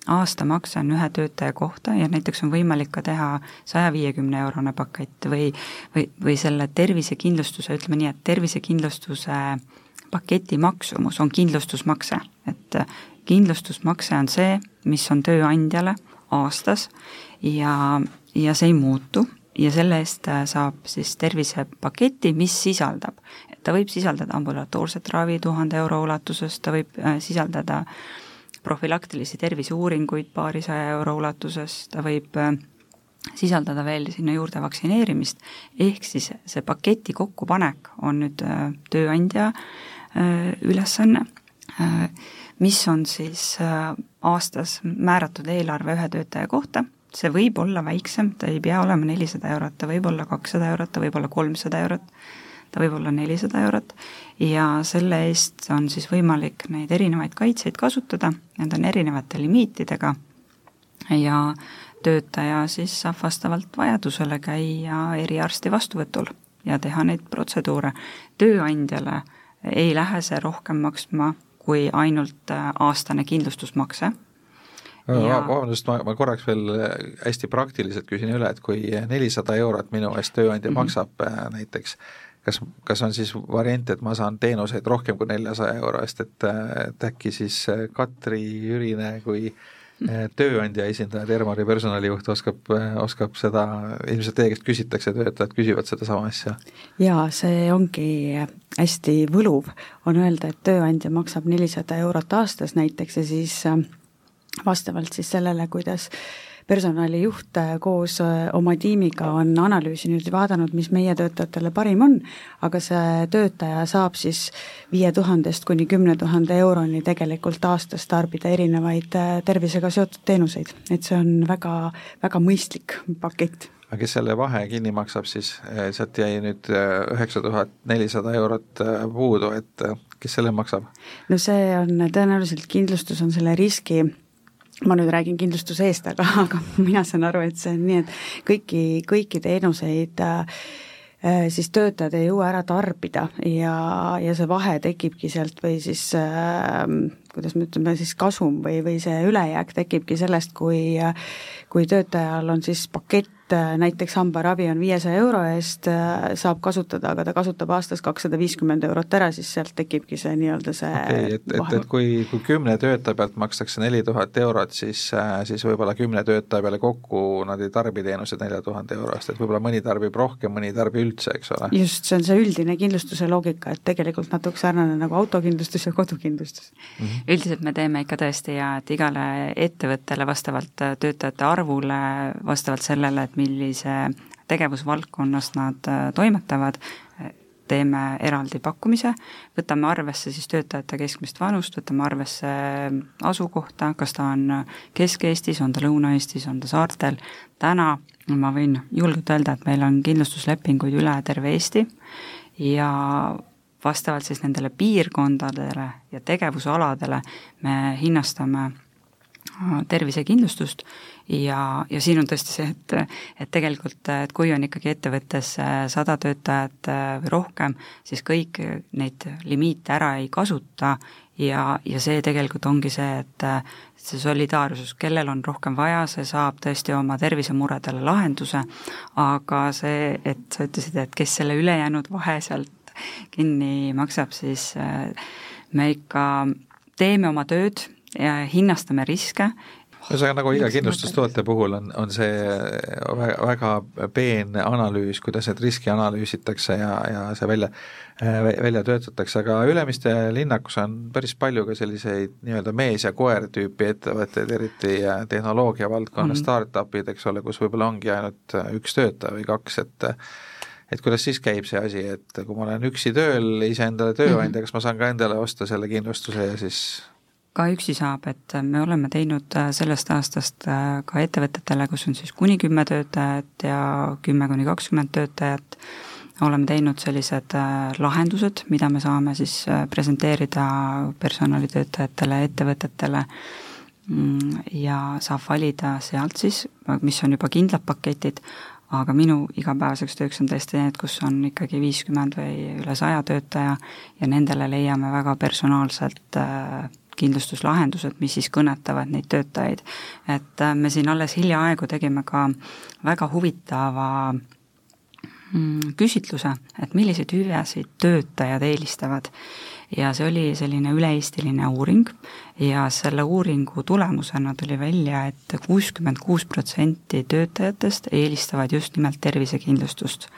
aastamakse on ühe töötaja kohta ja näiteks on võimalik ka teha saja viiekümne eurone pakett või, või, või selle tervisekindlustuse, ütleme nii, et tervisekindlustuse paketi maksumus on kindlustusmakse, et äh, kindlustusmakse on see, mis on tööandjale aastas ja, ja see ei muutu ja selle eest äh, saab siis tervisepaketi, mis sisaldab, ta võib sisaldada ambulatoorset ravi tuhande euro ulatuses, ta võib äh, sisaldada profülaktilisi terviseuuringuid paarisaja euro ulatuses, ta võib äh, sisaldada veel sinna juurde vaktsineerimist, ehk siis see paketi kokkupanek on nüüd tööandja ülesanne, mis on siis aastas määratud eelarve ühe töötaja kohta. See võib olla väiksem, ta ei pea olema nelisada eurot, ta võib olla kakssada eurot, ta võib olla kolmsada eurot, ta võib olla nelisada eurot ja selle eest on siis võimalik neid erinevaid kaitseid kasutada, need on erinevate limiitidega ja töötaja siis saab vastavalt vajadusele käia eriarsti vastuvõtul ja teha neid protseduure. tööandjale ei lähe see rohkem maksma kui ainult aastane kindlustusmakse vabandust, ma, ma korraks veel äh, hästi praktiliselt küsin üle, et kui nelisada eurot minu eest tööandja mm -hmm. maksab äh, näiteks, kas, kas on siis variant, et ma saan teenuseid rohkem kui neljasaja euro eest, et, äh, et äkki siis Katri Jürine kui tööandja esindaja, Termari personalijuht oskab, oskab seda, ilmselt teie käest küsitakse, töötajad küsivad sedasama asja? jaa, see ongi hästi võluv, on öelda, et tööandja maksab nelisada eurot aastas näiteks ja siis vastavalt siis sellele, kuidas personalijuht äh, koos äh, oma tiimiga on analüüsinud ja vaadanud, mis meie töötajatele parim on, aga see töötaja saab siis viie tuhandest kuni kümne tuhande euroni tegelikult aastas tarbida erinevaid äh, tervisega seotud teenuseid, et see on väga, väga mõistlik pakett. Aga kes selle vahe kinni maksab siis, sealt jäi nüüd üheksa tuhat nelisada eurot puudu, et kes selle maksab? no see on tõenäoliselt, kindlustus on selle riski ma nüüd räägin kindlustuse eest, aga, aga mina saan aru, et see on nii, et kõiki, kõiki teenuseid äh, Äh, siis töötajad ei jõua ära tarbida ja, ja see vahe tekibki sealt või siis äh, kuidas me ütleme siis kasum või, või see ülejääk tekibki sellest, kui kui töötajal on siis pakett näiteks hambaravi on viiesaja euro eest, saab kasutada, aga ta kasutab aastas kakssada viiskümmend eurot ära, siis sealt tekibki see nii-öelda see okay,, et, et, et kui, kui kümne töötaja pealt makstakse neli tuhat eurot, siis, siis võib-olla kümne töötaja peale kokku nad ei tarbi teenuseid nelja tuhande euro eest, et võib-olla mõni tarbib rohkem, mõni ei tarbi üldse, eks ole. just, see on see üldine kindlustuse loogika, et tegelikult natuke sarnane nagu autokindlustus ja kodukindlustus mm. -hmm. Üldiselt me teeme ikka tõesti ja et igale ettevõttele vastavalt töötajate arvule, vastavalt sellele, et millise tegevusvaldkonnas nad äh, toimetavad, teeme eraldi pakkumise, võtame arvesse siis töötajate keskmist vanust, võtame arvesse asukohta, kas ta on Kesk-Eestis, on ta Lõuna-Eestis, on ta saartel, täna ma võin julgelt öelda, et meil on kindlustuslepinguid üle terve Eesti ja vastavalt siis nendele piirkondadele ja tegevusaladele me hinnastame tervisekindlustust ja, ja siin on tõesti see, et, et tegelikult, et kui on ikkagi ettevõttes äh, sada töötajat äh, või rohkem, siis kõik neid limiite ära ei kasuta ja, ja see tegelikult ongi see, et see solidaarsus, kellel on rohkem vaja, see saab tõesti oma tervisemuredele lahenduse, aga see, et sa ütlesid, et kes selle ülejäänud vahe sealt kinni maksab, siis äh, me ikka teeme oma tööd ja hinnastame riske ühesõnaga, nagu iga kindlustustoote puhul on, on see väga, väga peen analüüs, kuidas need riski analüüsitakse ja, ja see välja, välja töötatakse, aga Ülemiste linnakus on päris palju ka selliseid nii-öelda mees ja koer tüüpi ettevõtteid, eriti tehnoloogia valdkonna mm. startup'id, eks ole, kus võib-olla ongi ainult üks töötaja või kaks, et et kuidas siis käib see asi, et kui ma olen üksi tööl, iseendale tööandja kas ma saan ka endale osta selle kindlustuse ja siis ka üksi saab, et me oleme teinud äh, sellest aastast äh, ka ettevõtetele, kus on siis kuni kümme töötajat ja kümme kuni kakskümmend töötajat, oleme teinud sellised äh, lahendused, mida me saame siis presenteerida personalitöötajatele, ettevõtetele. Mm, ja saab valida sealt siis, mis on juba kindlad paketid, aga minu igapäevaseks tööks on tõesti need, kus on ikkagi viiskümmend või üle saja töötaja ja nendele leiame väga personaalselt äh, kindlustuslahendused, mis siis kõnetavad neid töötajaid. et äh, me siin alles hiljaaegu tegime ka väga huvitava mm, küsitluse, et milliseid hüvesid töötajad eelistavad. Ja see oli selline üle-eestiline uuring ja selle uuringu tulemusena tuli välja et, et kuuskümmend kuus protsenti töötajatest eelistavad just nimelt tervisekindlustust.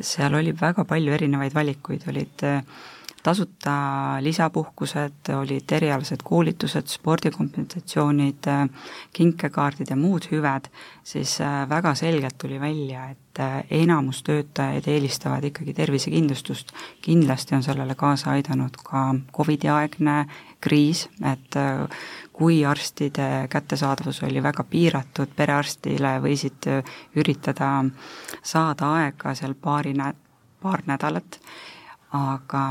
seal oli väga palju erinevaid valikuid, olid tasuta lisapuhkused, olid erialased koolitused, spordikompensatsioonid, kinkekaardid ja muud hüved, siis äh, väga selgelt tuli välja, et äh, enamus töötajaid eelistavad ikkagi tervisekindlustust. kindlasti on sellele kaasa aidanud ka Covidi aegne kriis, et äh, kui arstide kättesaadavus oli väga piiratud, perearstile võisid üritada saada aega seal paari nä-, paar nädalat aga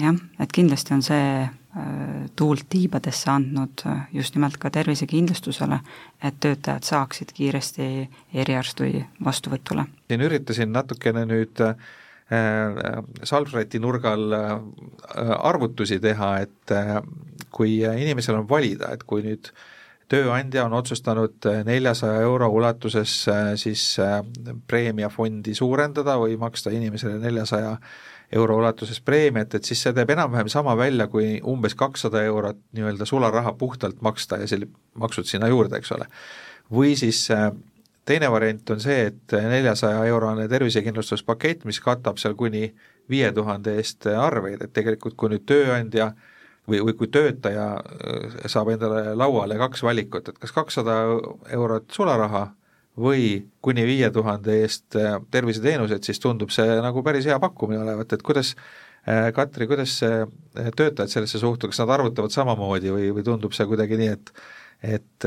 jah, et kindlasti on see äh, tuult tiibadesse andnud äh, just nimelt ka tervisekindlustusele, et töötajad saaksid kiiresti eriarsti vastuvõtule. siin üritasin natukene nüüd äh, Salvreti nurgal äh, arvutusi teha, et äh, kui inimesel on valida, et kui nüüd tööandja on otsustanud neljasaja euro ulatuses äh, siis preemiafondi suurendada või maksta inimesele neljasaja 400 euro ulatuses preemiat, et siis see teeb enam-vähem sama välja, kui umbes kakssada eurot nii-öelda sularaha puhtalt maksta ja selle maksud sinna juurde, eks ole. või siis äh, teine variant on see, et neljasaja eurone tervisekindlustuspakett, mis katab seal kuni viie tuhande eest arveid, et tegelikult kui nüüd tööandja või, või kui töötaja äh, saab endale lauale kaks valikut, et kas kakssada eurot sularaha või kuni viie tuhande eest äh, terviseteenused, siis tundub see nagu päris hea pakkumine olevat, et kuidas äh, Katri, kuidas äh, töötajad sellesse suhtuvad, kas nad arvutavad samamoodi või, või tundub see kuidagi nii, et et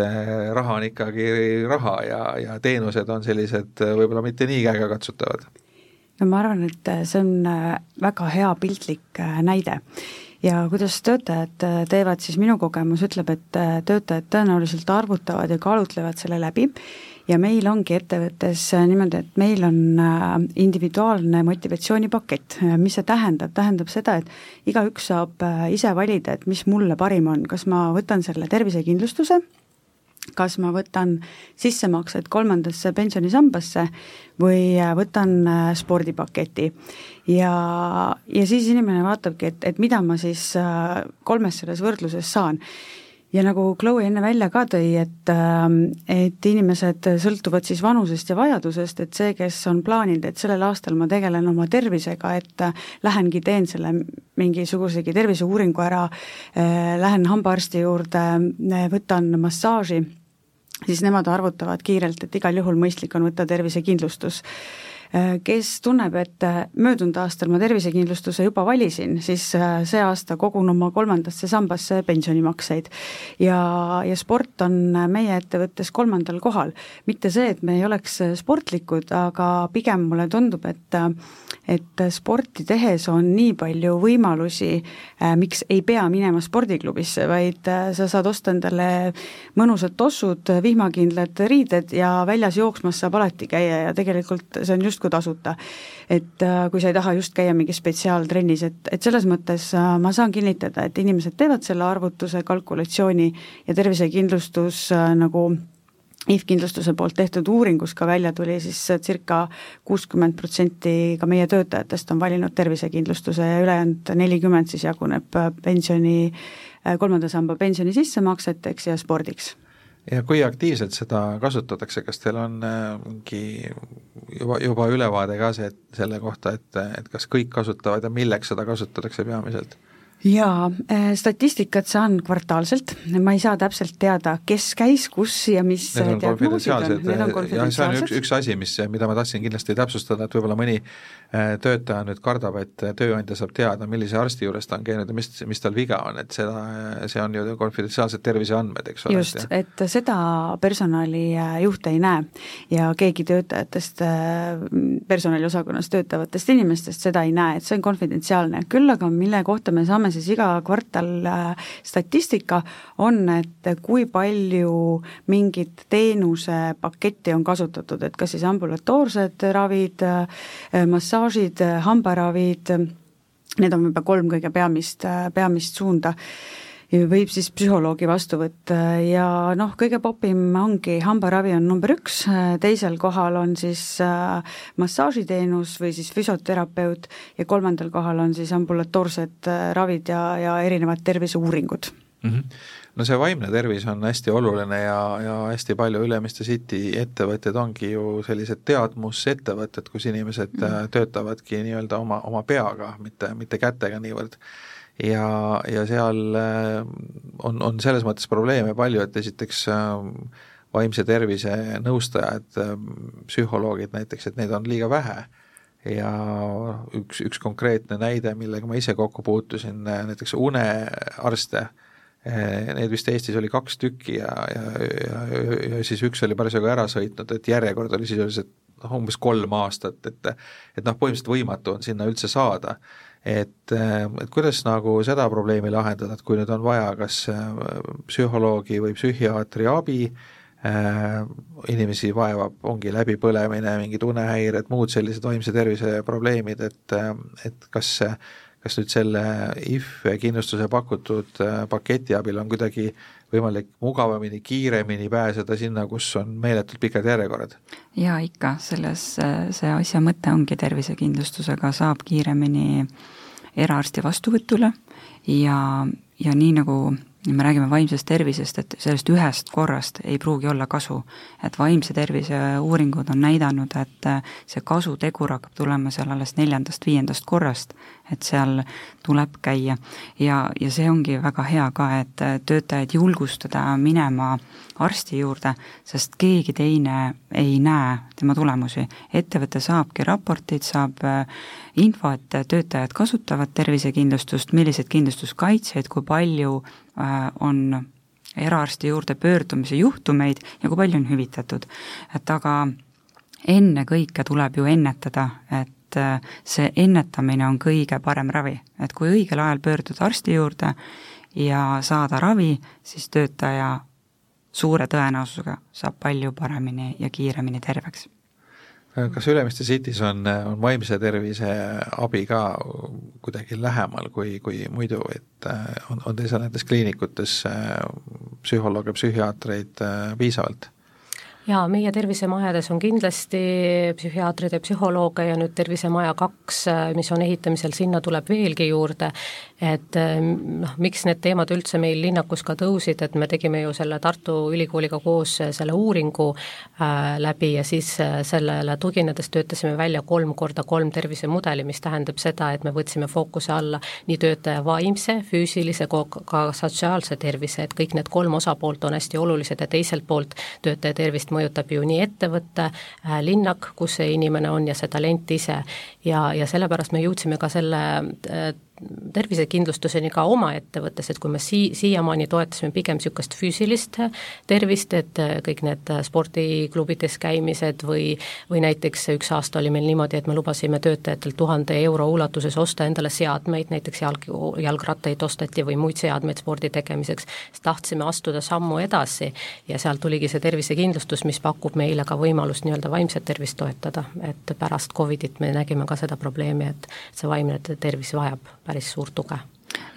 raha on ikkagi raha ja, ja teenused on sellised võib-olla mitte nii käegakatsutavad? no ma arvan, et see on väga hea piltlik näide. Ja kuidas töötajad teevad, siis minu kogemus ütleb, et töötajad tõenäoliselt arvutavad ja kaalutlevad selle läbi ja meil ongi ettevõttes niimoodi, et meil on individuaalne motivatsioonipakett, mis see tähendab, tähendab seda, et igaüks saab ise valida, et mis mulle parim on, kas ma võtan selle tervisekindlustuse, kas ma võtan sissemaksed kolmandasse pensionisambasse või äh, võtan äh, spordipaketi. ja, ja siis inimene vaatabki, et, et mida ma siis äh, kolmes selles võrdluses saan ja nagu Chloe enne välja ka tõi, et, ähm, et inimesed sõltuvad siis vanusest ja vajadusest, et see, kes on plaaninud, et sellel aastal ma tegelen oma tervisega, et äh, lähengi teen selle mingisugusegi terviseuuringu ära, äh, lähen hambaarsti juurde, äh, võtan massaaži, siis nemad arvutavad kiirelt, et igal juhul mõistlik on võtta tervisekindlustus kes tunneb, et äh, möödunud aastal ma tervisekindlustuse juba valisin, siis äh, see aasta kogun oma kolmandasse sambasse pensionimakseid. ja, ja sport on meie ettevõttes kolmandal kohal. mitte see, et me ei oleks sportlikud, aga pigem mulle tundub, et et sporti tehes on nii palju võimalusi, miks ei pea minema spordiklubisse, vaid sa saad osta endale mõnusad tossud, vihmakindlad riided ja väljas jooksmas saab alati käia ja tegelikult see on just justkui tasuta. et äh, kui sa ei taha just käia mingis spetsiaaltrennis, et, et selles mõttes äh, ma saan kinnitada, et inimesed teevad selle arvutuse, kalkulatsiooni ja tervisekindlustus äh, nagu IF kindlustuse poolt tehtud uuringus ka välja tuli, siis circa kuuskümmend protsenti ka meie töötajatest on valinud tervisekindlustuse ja ülejäänud nelikümmend siis jaguneb pensioni, kolmanda samba pensioni sissemakseteks ja spordiks ja kui aktiivselt seda kasutatakse, kas teil on äh, mingi juba, juba ülevaade ka see, selle kohta, et, et kas kõik kasutavad ja milleks seda kasutatakse peamiselt? jaa, äh, statistikat saan kvartaalselt, ma ei saa täpselt teada, kes käis, kus ja mis Need on konfidentsiaalsed, jah, see on üks, üks asi, mis, mida ma tahtsin kindlasti täpsustada, et võib-olla mõni äh, töötaja nüüd kardab, et tööandja saab teada, millise arsti juures ta on käinud ja mis, mis tal viga on, et seda, see on ju konfidentsiaalsed terviseandmed, eks ole. just, et seda personalijuht ei näe ja keegi töötajatest, äh, personaliosakonnas töötavatest inimestest seda ei näe, et see on konfidentsiaalne, küll aga mille kohta me saame siis iga kvartal äh, statistika, on, et kui palju mingit teenusepaketti on kasutatud, et kas siis ambulatoorsed ravid, äh, massaažid, hambaravid, need on võib-olla kolm kõige peamist, äh, peamist suunda. Võib siis psühholoogi vastu võtta. Ja noh, kõige popim ongi hambaravi on number üks, teisel kohal on siis äh, massaažiteenus või siis füsioterapeut ja kolmandal kohal on siis ambulatoorsed äh, ravid ja, ja erinevad terviseuuringud. Mm. -hmm no see vaimne tervis on hästi oluline ja, ja hästi palju Ülemiste City ettevõtted ongi ju sellised teadmusettevõtted, kus inimesed mm töötavadki nii-öelda oma, oma peaga, mitte, mitte kätega niivõrd. Ja, ja seal äh, on, on selles mõttes probleeme palju, et esiteks äh, vaimse tervise nõustajad, psühholoogid näiteks, et neid on liiga vähe. Ja üks, üks konkreetne näide, millega ma ise kokku puutusin, näiteks unearste, neid vist Eestis oli kaks tükki ja, ja, ja, ja siis üks oli parasjagu ära sõitnud, et järjekord oli sisuliselt noh, umbes kolm aastat, et et noh, põhimõtteliselt võimatu on sinna üldse saada. Et, et kuidas nagu seda probleemi lahendada, et kui nüüd on vaja kas äh, psühholoogi või psühhiaatri abi inimesi vaevab, ongi läbipõlemine, mingid unehäired, muud sellised vaimse tervise probleemid, et, et kas kas nüüd selle IF kindlustuse pakutud äh, paketi abil on kuidagi võimalik mugavamini, kiiremini pääseda sinna, kus on meeletult pikad järjekorrad? jaa, ikka, selles see asja mõte ongi, tervisekindlustusega saab kiiremini eraarsti vastuvõtule ja, ja nii nagu me räägime vaimsest tervisest, et sellest ühest korrast ei pruugi olla kasu. et vaimse tervise uuringud on näidanud, et see kasutegur hakkab tulema seal alles neljandast-viiendast korrast, et seal tuleb käia. ja, ja see ongi väga hea ka, et töötajaid julgustada minema arsti juurde, sest keegi teine ei näe tema tulemusi. ettevõte saabki raporteid, saab info, et töötajad kasutavad tervisekindlustust, milliseid kindlustuskaitseid, kui palju Äh, on eraarsti juurde pöördumise juhtumeid ja kui palju on hüvitatud. et aga ennekõike tuleb ju ennetada, et äh, see ennetamine on kõige parem ravi, et kui õigel ajal pöörduda arsti juurde ja saada ravi, siis töötaja suure tõenäosusega saab palju paremini ja kiiremini terveks kas Ülemiste City's on, on vaimse tervise abi ka kuidagi lähemal kui, kui muidu, et on, on teil seal nendes kliinikutes psühholooge, psühhiaatreid piisavalt? Jaa, meie tervisemajades on kindlasti psühhiaatreid ja psühholooge ja nüüd Tervisemaja kaks, mis on ehitamisel, sinna tuleb veelgi juurde, et noh, miks need teemad üldse meil linnakus ka tõusid, et me tegime ju selle Tartu Ülikooliga koos selle uuringu äh, läbi ja siis äh, sellele tuginedes töötasime välja kolm korda kolm tervisemudeli, mis tähendab seda, et me võtsime fookuse alla nii töötaja vaimse, füüsilise kui ka sotsiaalse tervise, et kõik need kolm osapoolt on hästi olulised ja teiselt poolt töötaja tervist mõjutab ju nii ettevõte äh,, linnak, kus see inimene on ja see talent ise. ja, ja sellepärast me jõudsime ka selle äh, tervisekindlustuseni ka oma ettevõttes, et kui me sii-, siiamaani toetasime pigem niisugust füüsilist tervist, et kõik need spordiklubides käimised või või näiteks üks aasta oli meil niimoodi, et me lubasime töötajatel tuhande euro ulatuses osta endale seadmeid, näiteks jalg, jalgrattaid osteti või muid seadmeid spordi tegemiseks, siis tahtsime astuda sammu edasi ja sealt tuligi see tervisekindlustus, mis pakub meile ka võimalust nii-öelda vaimset tervist toetada, et pärast Covidit me nägime ka seda probleemi, et see vaimne tervis vajab päris suurt tuge.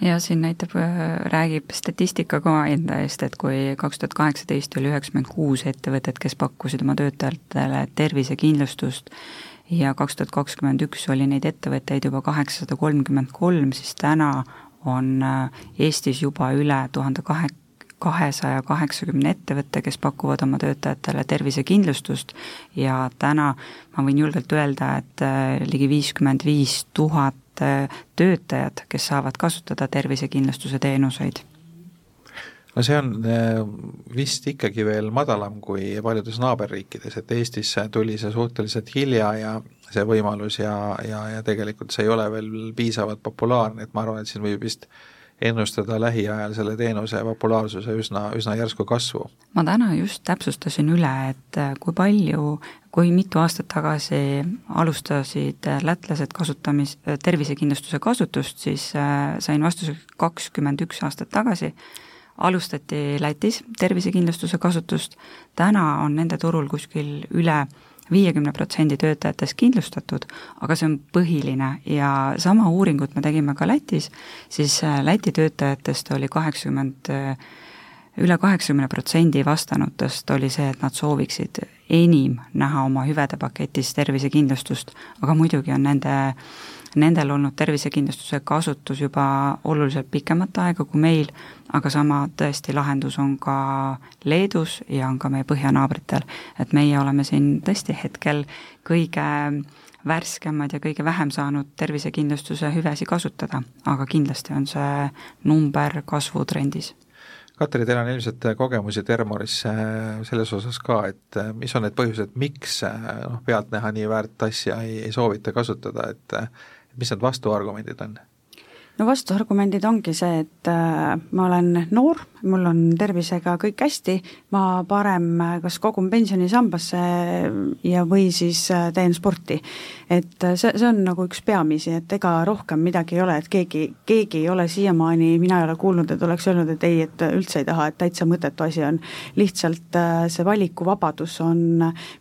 Ja siin näitab, äh, räägib statistika ka enda eest, et kui kaks tuhat kaheksateist oli üheksakümmend kuus ettevõtet, kes pakkusid oma töötajatele tervisekindlustust ja kaks tuhat kakskümmend üks oli neid ettevõtteid juba kaheksasada kolmkümmend kolm, siis täna on äh, Eestis juba üle tuhande kahe, kahesaja kaheksakümne ettevõtte, kes pakuvad oma töötajatele tervisekindlustust. Ja täna ma võin julgelt öelda, et äh, ligi viiskümmend viis tuhat töötajad, kes saavad kasutada tervisekindlustuse teenuseid no see on äh, vist ikkagi veel madalam kui paljudes naaberriikides, et Eestis tuli see suhteliselt hilja ja see võimalus ja, ja, ja tegelikult see ei ole veel piisavalt populaarne, et ma arvan, et siin võib vist ennustada lähiajal selle teenuse populaarsuse üsna, üsna järsku kasvu. ma täna just täpsustasin üle, et kui palju kui mitu aastat tagasi alustasid lätlased kasutamis, tervisekindlustuse kasutust, siis äh, sain vastuse kakskümmend üks aastat tagasi, alustati Lätis tervisekindlustuse kasutust, täna on nende turul kuskil üle viiekümne protsendi töötajatest kindlustatud, aga see on põhiline. Ja sama uuringut me tegime ka Lätis, siis äh, Läti töötajatest oli kaheksakümmend üle kaheksakümne protsendi vastanutest oli see, et nad sooviksid enim näha oma hüvede paketis tervisekindlustust, aga muidugi on nende, nendel olnud tervisekindlustuse kasutus juba oluliselt pikemat aega kui meil, aga sama tõesti lahendus on ka Leedus ja on ka meie põhjanaabritel. et meie oleme siin tõesti hetkel kõige värskemad ja kõige vähem saanud tervisekindlustuse hüvesid kasutada, aga kindlasti on see number kasvutrendis Katri, teil on ilmselt kogemusi Termoris äh, selles osas ka, et äh, mis on need põhjused, miks äh, noh, pealtnäha nii väärt asja ei, ei soovita kasutada, et mis need vastuargumendid on? No vastuargumendid ongi see, et äh, ma olen noor, mul on tervisega kõik hästi, ma parem kas kogun pensionisambasse ja või siis äh, teen sporti. et äh, see, see on nagu üks peamisi, et ega rohkem midagi ei ole, et keegi, keegi ei ole siiamaani, mina ei ole kuulnud, et oleks öelnud, et ei, et üldse ei taha, et täitsa mõttetu asi on. lihtsalt see valikuvabadus on,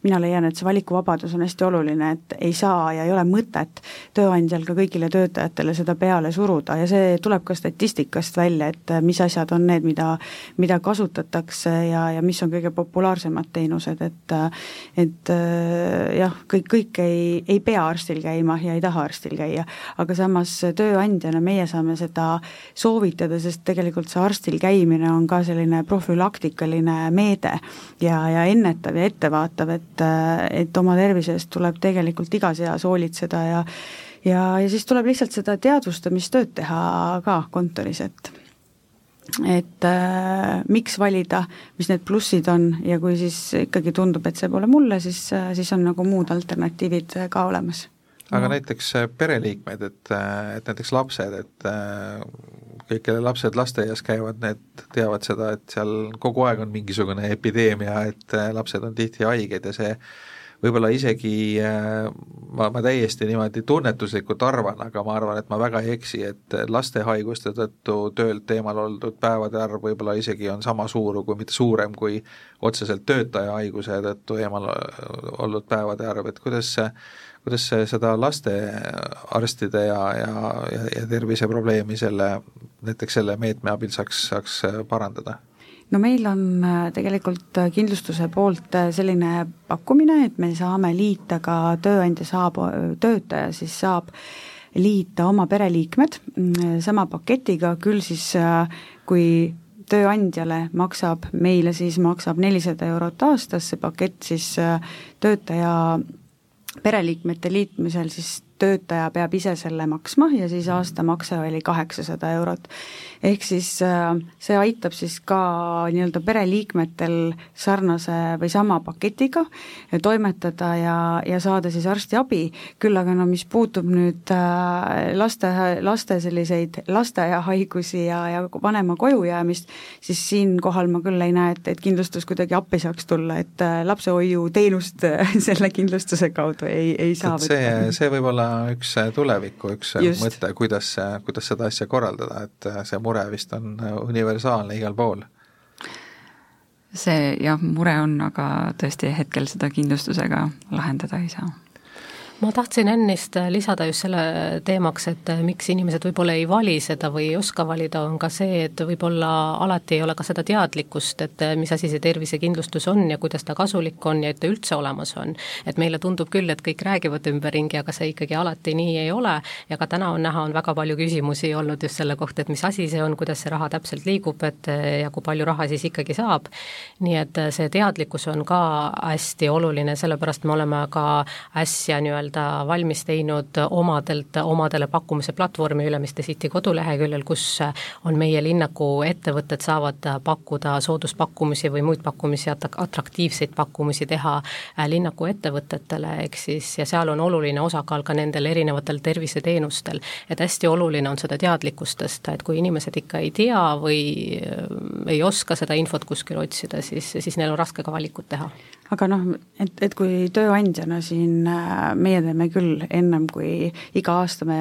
mina leian, et see valikuvabadus on hästi oluline, et ei saa ja ei ole mõtet tööandjal ka kõigile töötajatele seda peale suruda, kasutada ja see tuleb ka statistikast välja, et äh, mis asjad on need, mida, mida kasutatakse ja, ja mis on kõige populaarsemad teenused, et äh, et äh, jah, kõik, kõik ei, ei pea arstil käima ja ei taha arstil käia, aga samas tööandjana meie saame seda soovitada, sest tegelikult see arstil käimine on ka selline profülaktikaline meede ja, ja ennetav ja ettevaatav, et, et oma tervise eest tuleb tegelikult igas eas hoolitseda ja ja, ja siis tuleb lihtsalt seda teadvustamistööd teha ka kontoris, et et äh, miks valida, mis need plussid on ja kui siis ikkagi tundub, et see pole mulle, siis, siis on nagu muud alternatiivid ka olemas. aga no. näiteks äh, pereliikmed, et, äh, et näiteks lapsed, et äh, kõik, kelle lapsed lasteaias käivad, need teavad seda, et seal kogu aeg on mingisugune epideemia, et lapsed on tihti haiged ja see võib-olla isegi ma, ma täiesti niimoodi tunnetuslikult arvan, aga ma arvan, et ma väga ei eksi, et laste haiguste tõttu töölt eemal oldud päevade arv võib-olla isegi on sama suur, kui mitte suurem, kui otseselt töötaja haiguse tõttu eemal olnud päevade arv, et kuidas see kuidas seda lastearstide ja, ja, ja, ja terviseprobleemi selle, näiteks selle meetme abil saaks, saaks parandada? No meil on äh, tegelikult äh, kindlustuse poolt äh, selline pakkumine, et me saame liita ka tööandja saab, töötaja siis saab liita oma pereliikmed mm, sama paketiga, küll siis kui tööandjale maksab, meile siis maksab nelisada eurot aastas, see pakett siis töötaja pereliikmete liitmisel siis töötaja peab ise selle maksma ja siis aastamakse oli kaheksasada eurot. ehk siis äh, see aitab siis ka nii-öelda pereliikmetel sarnase või sama paketiga toimetada ja, ja saada siis arstiabi, küll aga no mis puutub nüüd äh, laste, laste selliseid lasteaiahaigusi ja, ja vanema kojujäämist, siis siinkohal ma küll ei näe, et, et kindlustus kuidagi appi saaks tulla, et äh, lapsehoiuteenust selle kindlustuse kaudu ei, ei saa võtta. see, see võib olla üks tuleviku üks Just. mõte, kuidas, kuidas seda asja korraldada, et see mure vist on universaalne igal pool. see jah, mure on, aga tõesti hetkel seda kindlustusega lahendada ei saa ma tahtsin ennist lisada just selle teemaks, et miks inimesed võib-olla ei vali seda või ei oska valida, on ka see, et võib-olla alati ei ole ka seda teadlikkust, et mis asi see tervisekindlustus on ja kuidas ta kasulik on ja et ta üldse olemas on. et meile tundub küll, et kõik räägivad ümberringi, aga see ikkagi alati nii ei ole ja ka täna on näha, on väga palju küsimusi olnud just selle kohta, et mis asi see on, kuidas see raha täpselt liigub, et ja kui palju raha siis ikkagi saab. nii et see teadlikkus on ka hästi oluline, sellepärast me oleme ka äsja nii-öelda nii-öelda valmis teinud omadelt, omadele pakkumise platvormi Ülemiste City koduleheküljel, kus on meie linnaku ettevõtted saavad pakkuda sooduspakkumisi või muid pakkumisi, atraktiivseid pakkumusi teha äh, linnaku ettevõtetele, ehk siis, ja seal on oluline osakaal ka nendel erinevatel terviseteenustel. et hästi oluline on seda teadlikkust tõsta, et kui inimesed ikka ei tea või äh, ei oska seda infot kuskil otsida, siis, siis neil on raske ka valikut teha aga noh, et, et kui tööandjana siin äh, meie teeme küll ennem, kui iga aasta me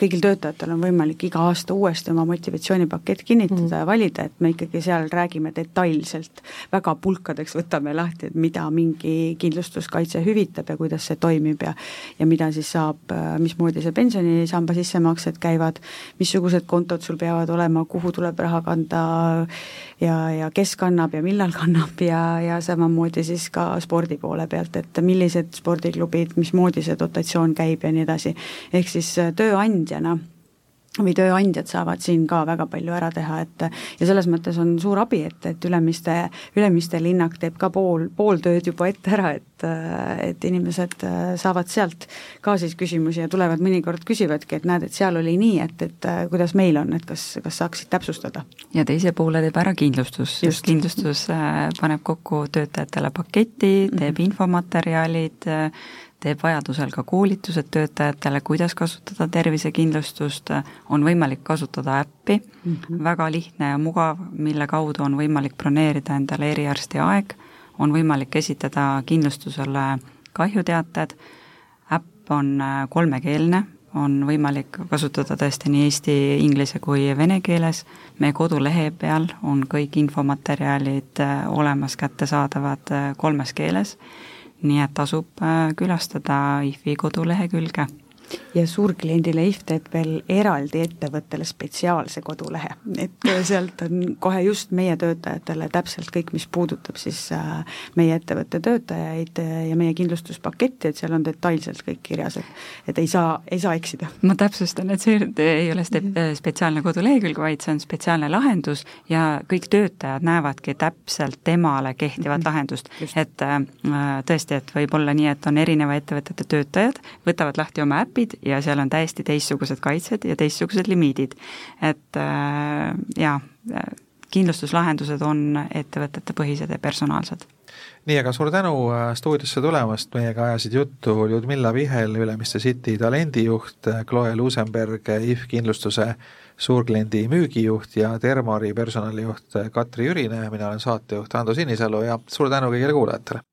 kõigil töötajatel on võimalik iga aasta uuesti oma motivatsioonipakett kinnitada mm. ja valida, et me ikkagi seal räägime detailselt, väga pulkadeks võtame lahti, et mida mingi kindlustuskaitse hüvitab ja kuidas see toimib ja ja mida siis saab, mismoodi see pensionisamba sissemaksed käivad, missugused kontod sul peavad olema, kuhu tuleb raha kanda ja, ja kes kannab ja millal kannab ja, ja samamoodi siis ka spordi poole pealt, et millised spordiklubid, mismoodi see dotatsioon käib ja nii edasi. ehk siis tööandja tööandjana või tööandjad saavad siin ka väga palju ära teha, et ja selles mõttes on suur abi, et, et Ülemiste, Ülemiste linnak teeb ka pool, pool tööd juba ette ära, et et inimesed saavad sealt ka siis küsimusi ja tulevad mõnikord küsivadki, et näed, et seal oli nii, et, et kuidas meil on, et kas, kas saaksid täpsustada? ja teise poole teeb ära kindlustus, sest kindlustus äh, paneb kokku töötajatele paketi, teeb mm -hmm. infomaterjalid, teeb vajadusel ka koolitused töötajatele, kuidas kasutada tervisekindlustust, on võimalik kasutada äppi. Mm, -hmm. väga lihtne ja mugav, mille kaudu on võimalik broneerida endale eriarsti aeg, on võimalik esitada kindlustusele kahjuteated, äpp on äh, kolmekeelne, on võimalik kasutada tõesti nii eesti, inglise kui vene keeles, meie kodulehe peal on kõik infomaterjalid äh, olemas, kättesaadavad äh, kolmes keeles nii et tasub äh, külastada IFi kodulehekülge ja suurkliendile IF teeb veel eraldi ettevõttele spetsiaalse kodulehe, et sealt on kohe just meie töötajatele täpselt kõik, mis puudutab siis äh, meie ettevõtte töötajaid ja meie kindlustuspaketti, et seal on detailselt kõik kirjas, et et ei saa, ei saa eksida. ma täpsustan, et see ei ole mhm. spetsiaalne kodulehekülg, vaid see on spetsiaalne lahendus ja kõik töötajad näevadki täpselt temale kehtivat mm -hmm. lahendust, et äh, tõesti, et võib olla nii, et on erineva ettevõtete töötajad, võtavad lahti oma äpi, äpid ja seal on täiesti teistsugused kaitsed ja teistsugused limiidid. et äh, jaa, kindlustuslahendused on ettevõtete põhised ja personaalsed nii, aga suur tänu äh, stuudiosse tulemast, meiega ajasid juttu Ljudmilla Vihel, Ülemiste City talendijuht, Chloe Luusenberg, IF kindlustuse suurkliendi müügijuht ja Termari personalijuht Katri Jürine, mina olen saatejuht Ando Sinisalu ja suur tänu kõigile kuulajatele!